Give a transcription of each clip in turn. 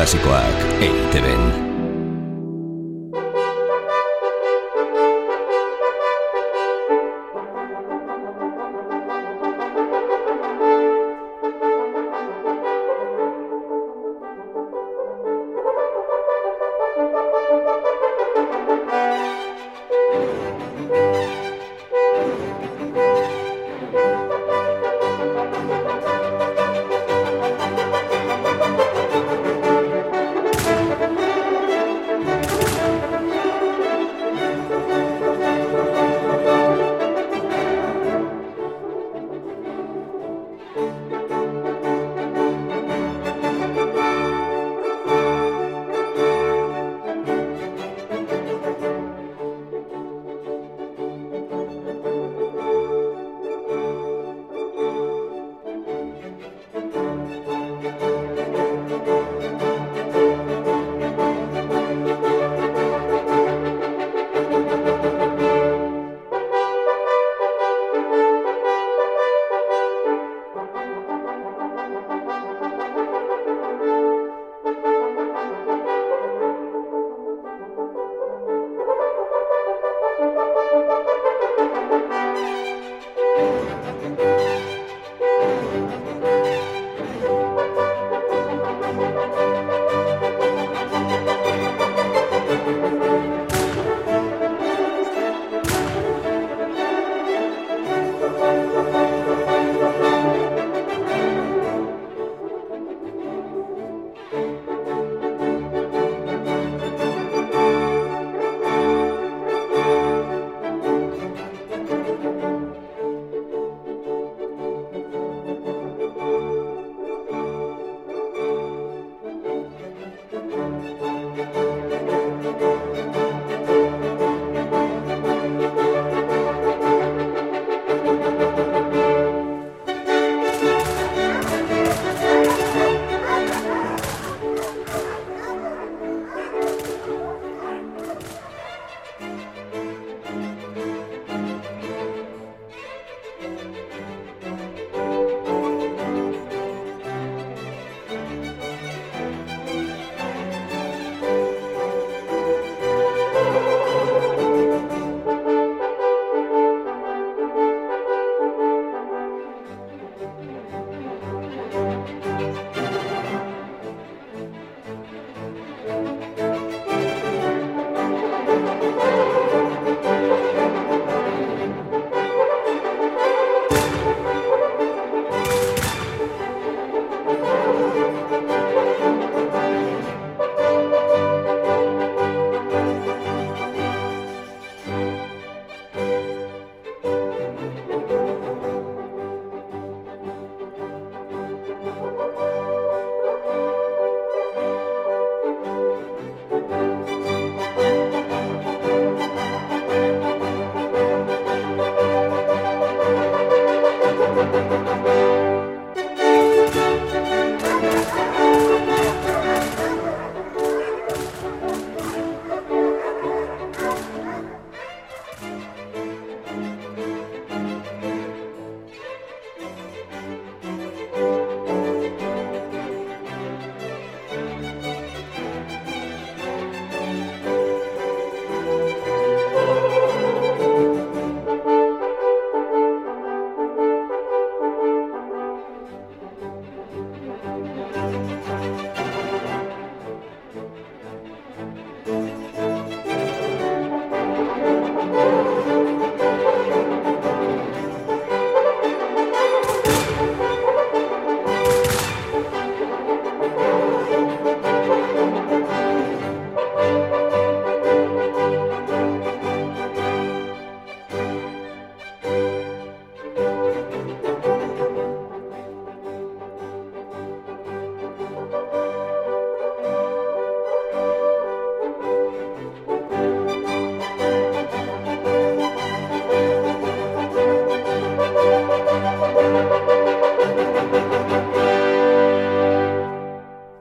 klasikoak eiteben.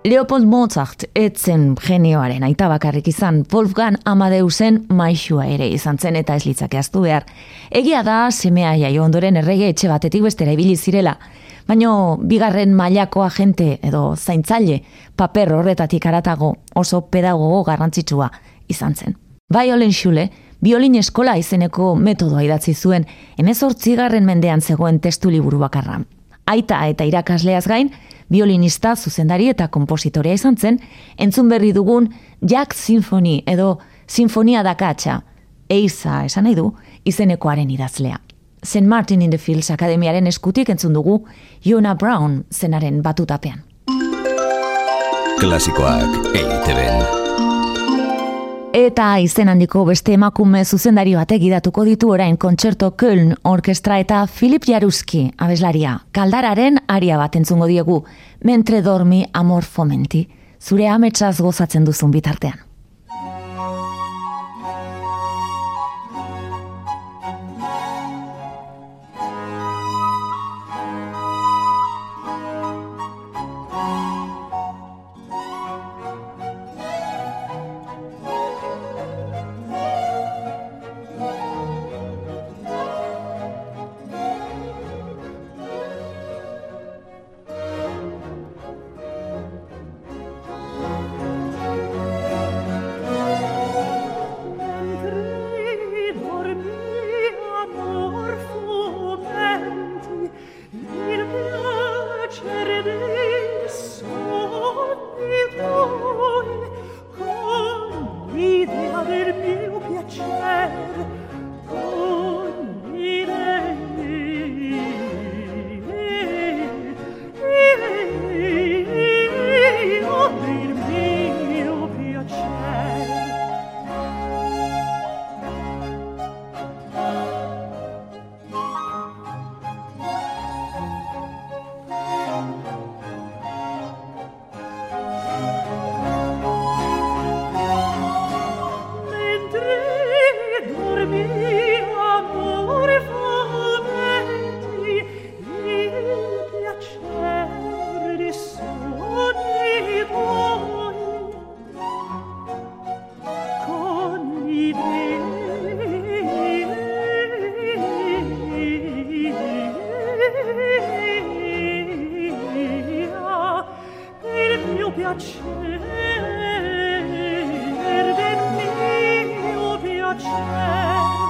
Leopold Mozart etzen genioaren aita bakarrik izan Wolfgang Amadeusen maixua ere izan zen eta ez litzake aztu behar. Egia da, semea jaio ondoren errege etxe batetik bestera ibili zirela, baino bigarren mailako agente edo zaintzaile paper horretatik aratago oso pedagogo garrantzitsua izan zen. Violin Schule, biolin eskola izeneko metodoa idatzi zuen, emezortzigarren mendean zegoen testu liburu bakarra. Aita eta irakasleaz gain, violinista, zuzendari eta kompositorea izan zen, entzun berri dugun Jack Symphony edo Sinfonia dakatsa, eiza esan nahi du, izenekoaren idazlea. St. Martin in the Fields Akademiaren eskutik entzun dugu Yona Brown zenaren batutapean. Klasikoak EITB Eta izen handiko beste emakume zuzendari batek idatuko ditu orain kontzerto Köln orkestra eta Filip Jaruski abeslaria. Kaldararen aria bat entzungo diegu, mentre dormi amor fomenti. Zure ametsaz gozatzen duzun bitartean. piacer, per me, o piacer.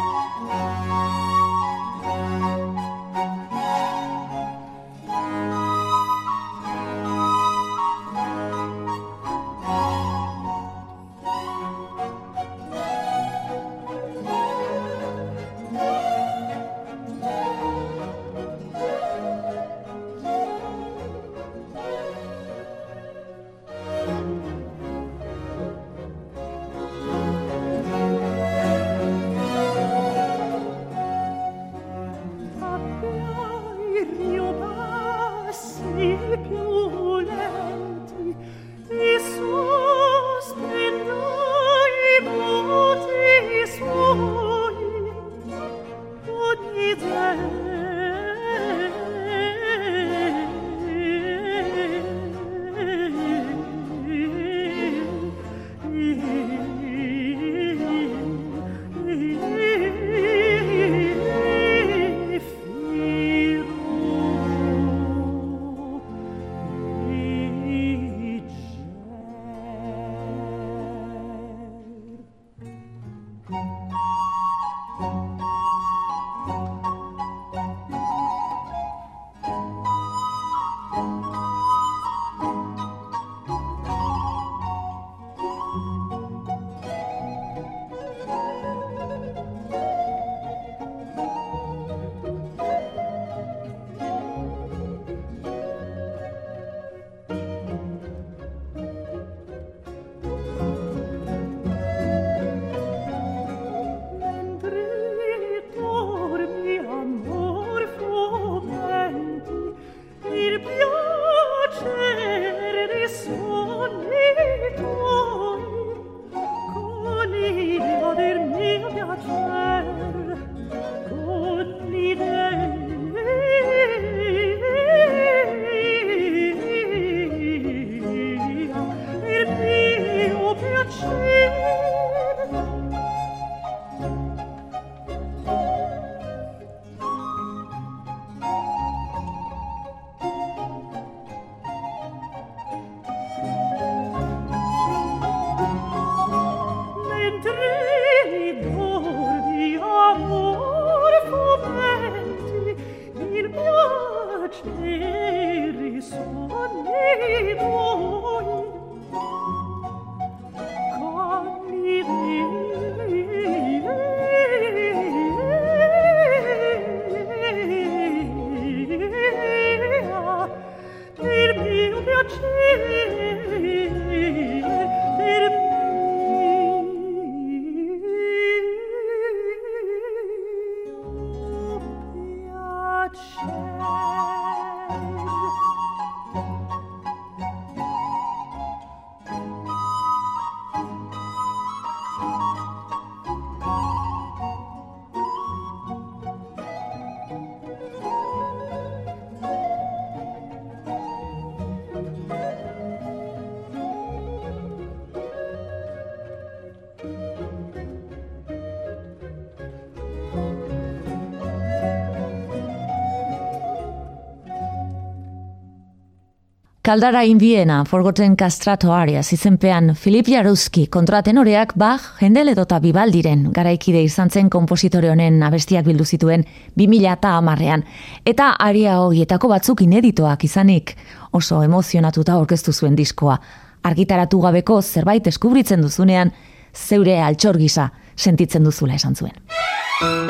Kaldara inbiena, forgotten kastrato arias, izenpean Filip Jaruzki kontratenoreak Bach, Hendel edota Bibaldiren garaikide izan zen kompositore honen abestiak bildu zituen 2000 eta amarrean. Eta aria hogietako batzuk ineditoak izanik oso emozionatuta orkestu zuen diskoa. Argitaratu gabeko zerbait eskubritzen duzunean, zeure altxor gisa sentitzen duzula esan zuen.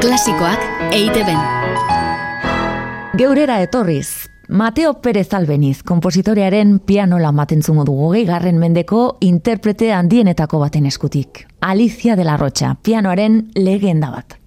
Klasikoak eite ben. Geurera etorriz, Mateo Pérez Albeniz, kompositorearen pianola maten zumo dugu garren mendeko interprete handienetako baten eskutik. Alicia de la Rocha, pianoaren legenda bat.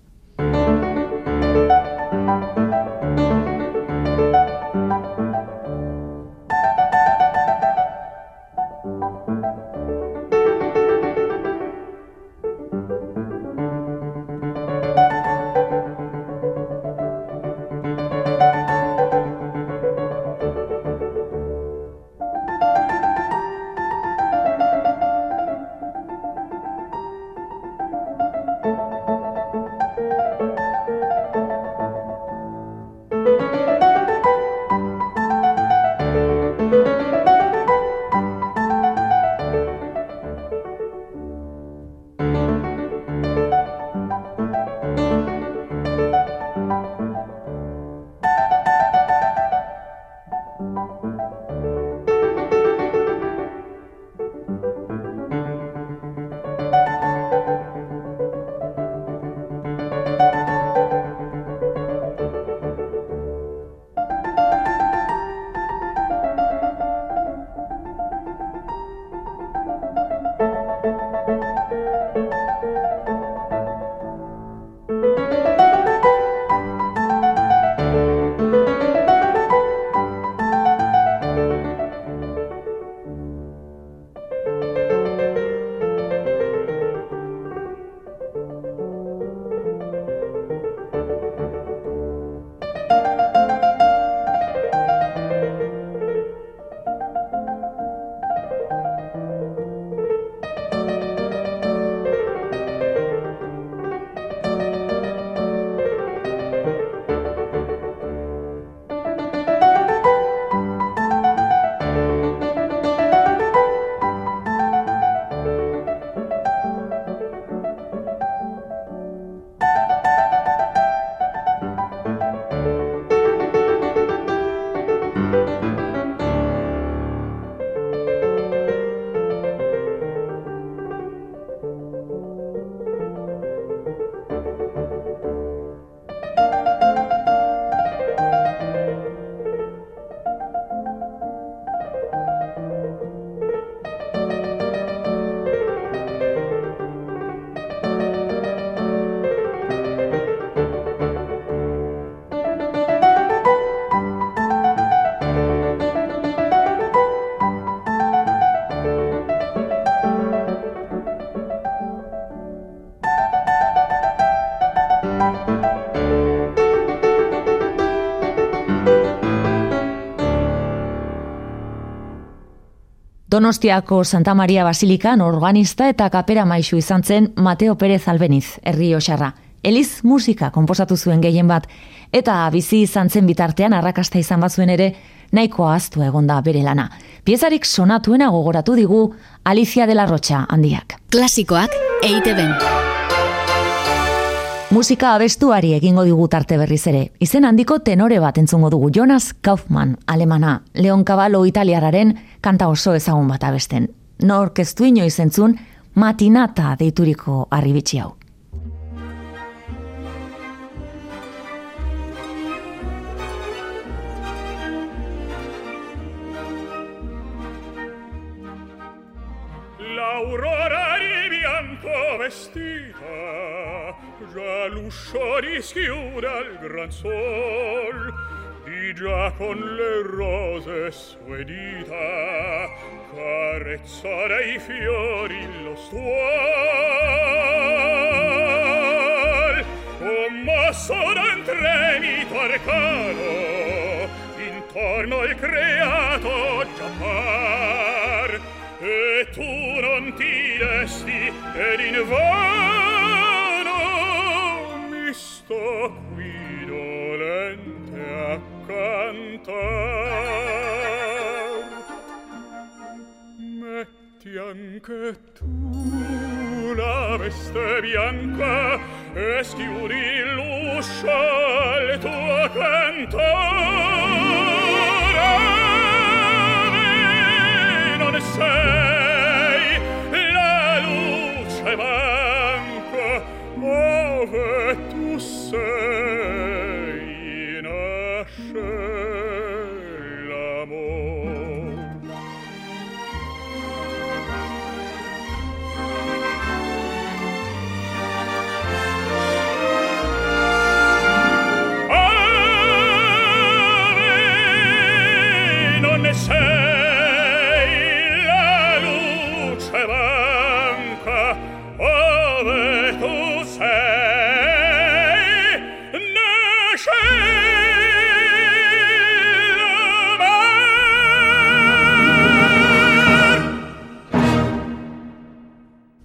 Donostiako Santa Maria Basilikan organista eta kapera maisu izan zen Mateo Pérez Albeniz, herri osarra. Eliz musika konposatu zuen gehien bat, eta bizi izan zen bitartean arrakasta izan bat zuen ere, nahiko aztu egonda bere lana. Piezarik sonatuena gogoratu digu Alicia de la Rocha handiak. Klasikoak eite ben. Musika abestuari egingo digu tarte berriz ere. Izen handiko tenore bat entzungo dugu Jonas Kaufmann, alemana, Leon Cavallo italiararen kanta oso ezagun bat abesten. Nork ez du inoiz entzun, matinata deituriko arribitsi hau. ma l'uscio rischiude al gran sol di già con le rose sue dita carezza dei fiori lo stuol. O mosso d'un tremito arcano intorno il creato già par e tu non ti desti ed in vano sto qui dolente a cantar metti anche tu la veste bianca e schiudi l'uscio al tuo cantare non essere say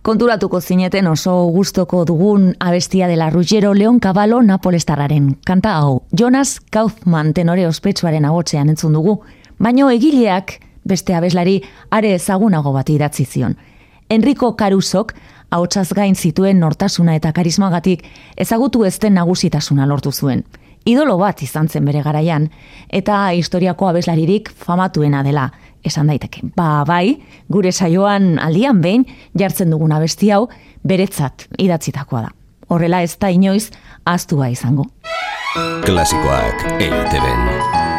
Konturatuko zineten oso gustoko dugun abestia dela Ruggiero Leon Cavallo Napolestarraren. Kanta hau, Jonas Kaufman tenore ospetsuaren agotzean entzun dugu, baino egileak beste abeslari are ezagunago bat idatzi zion. Enrico Carusok ahotsaz gain zituen nortasuna eta karismagatik ezagutu ezten nagusitasuna lortu zuen. Idolo bat izan zen bere garaian, eta historiako abeslaririk famatuena dela, esan daiteke. Ba, bai, gure saioan aldian behin jartzen dugun abesti hau beretzat idatzitakoa da. Horrela ez da inoiz ahaztua izango. Klasikoak eiteben.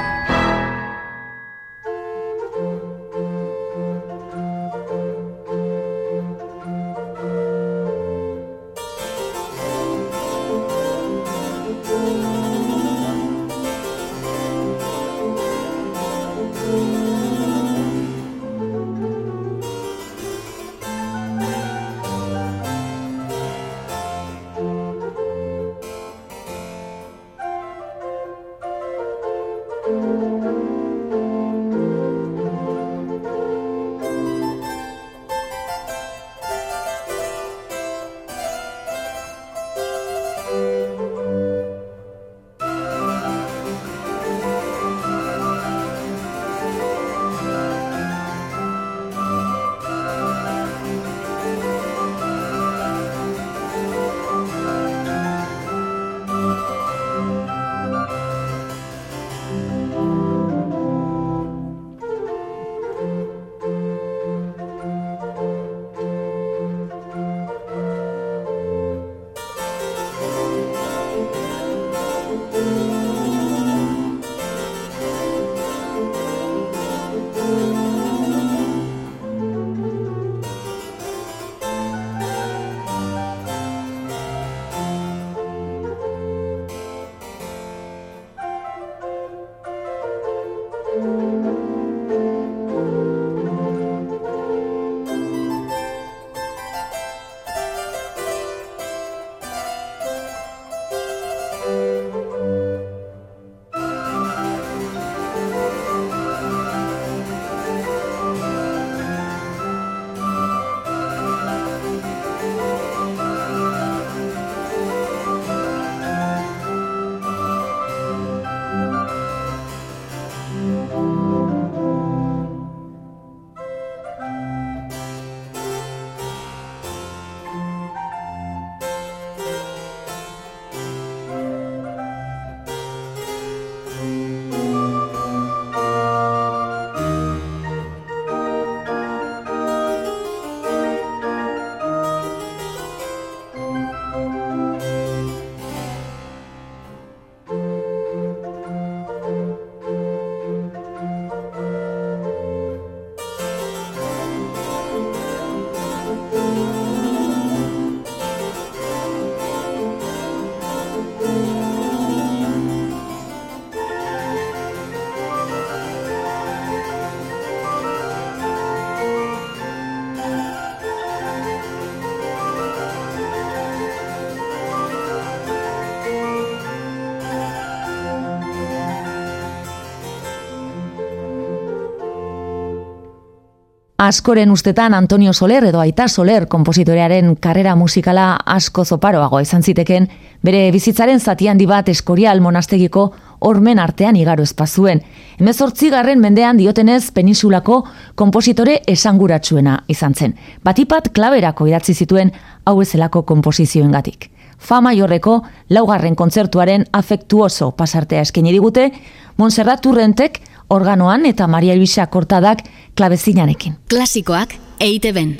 Askoren ustetan Antonio Soler edo Aita Soler kompositorearen karrera musikala asko zoparoago izan ziteken, bere bizitzaren zati handi bat eskorial monastegiko ormen artean igaro espazuen. Hemezortzi garren mendean diotenez peninsulako kompositore esanguratsuena izan zen. Batipat klaberako idatzi zituen hau ezelako komposizioengatik. Fama jorreko laugarren kontzertuaren afektuoso pasartea eskaini digute, Montserrat Turrentek organoan eta Maria Luisa Kortadak klabezinanekin. Klasikoak EITB-en.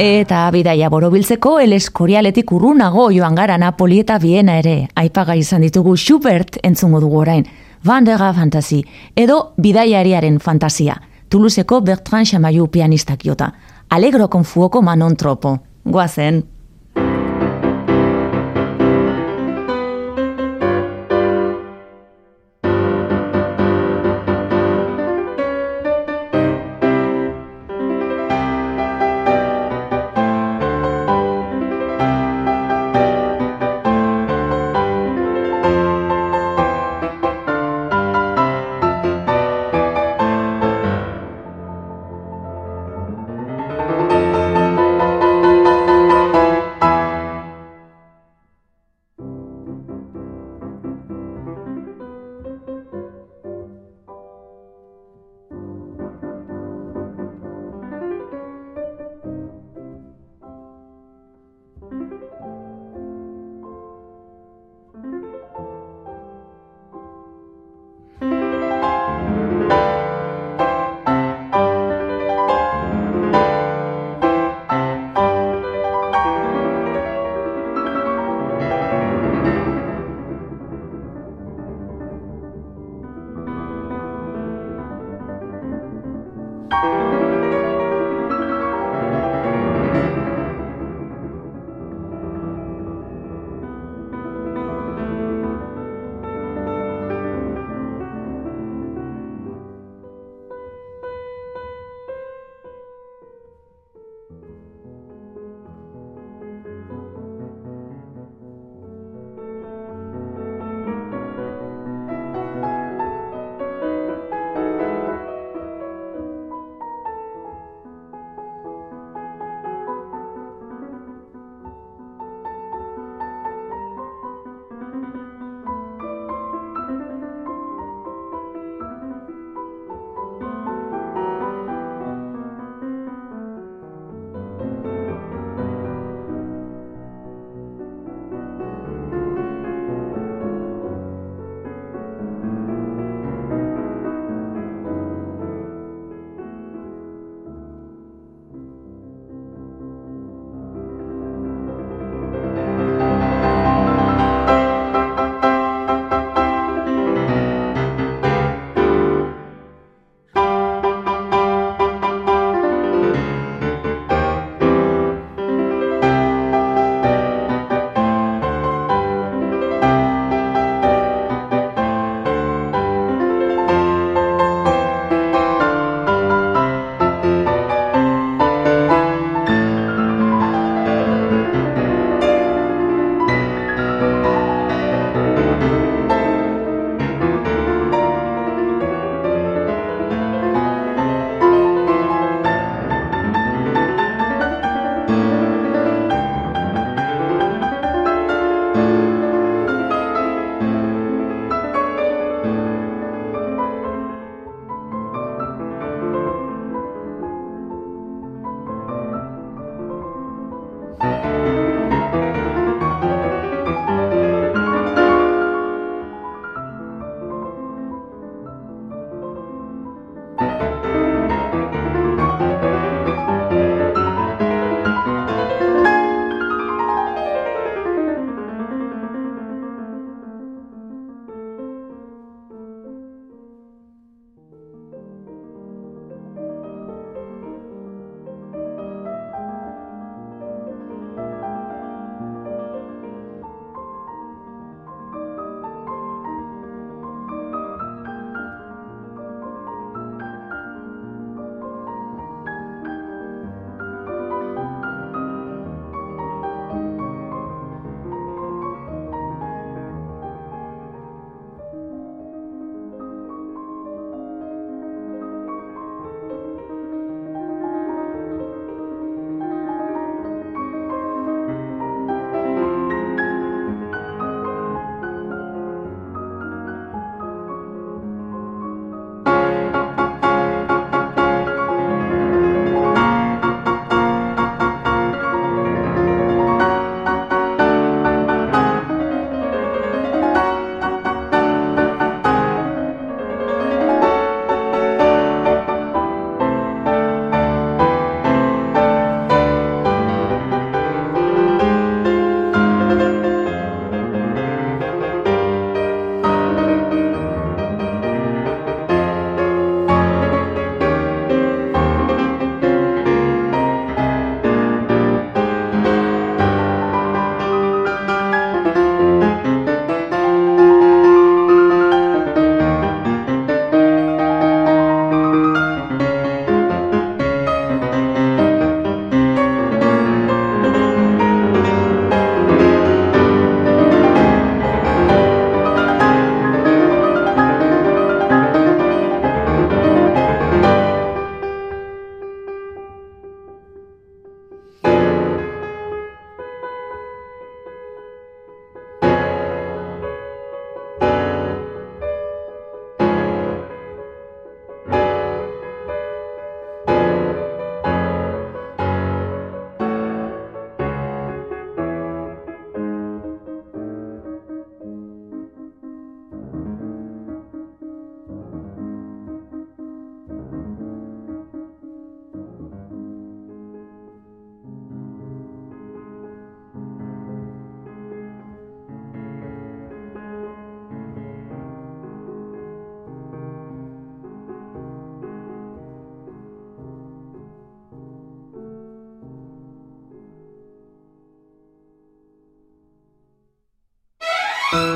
Eta bidaia borobiltzeko el eskorialetik urrunago joan gara Napoli eta Viena ere. Aipaga izan ditugu Schubert entzungo dugu orain. Van der Fantasy edo bidaiariaren fantasia. Toulouseko Bertrand Chamaiu pianistak jota. Alegro con fuoco manon tropo. Goazen.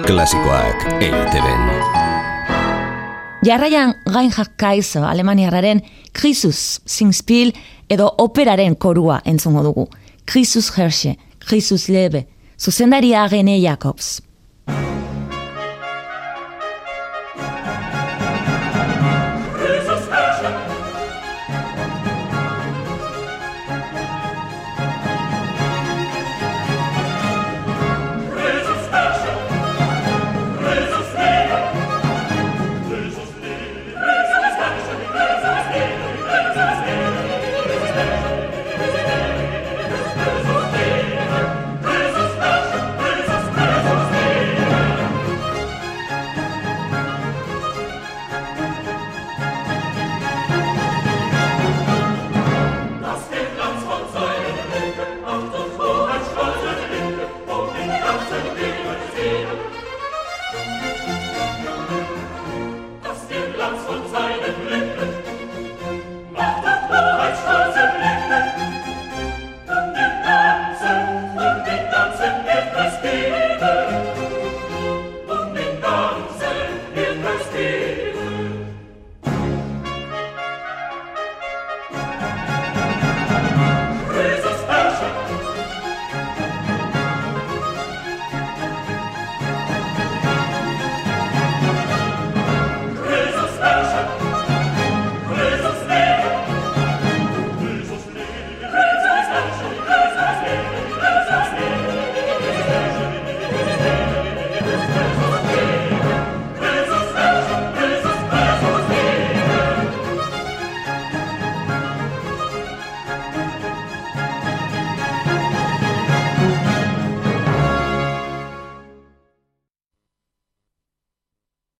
Klasikoak eiteben. Jarraian Reinhard Kaiser Alemaniarraren Krisus Singspiel edo operaren korua entzungo dugu. Krisus Herrsche, Krisus Lebe, zuzendaria Gene Jacobs.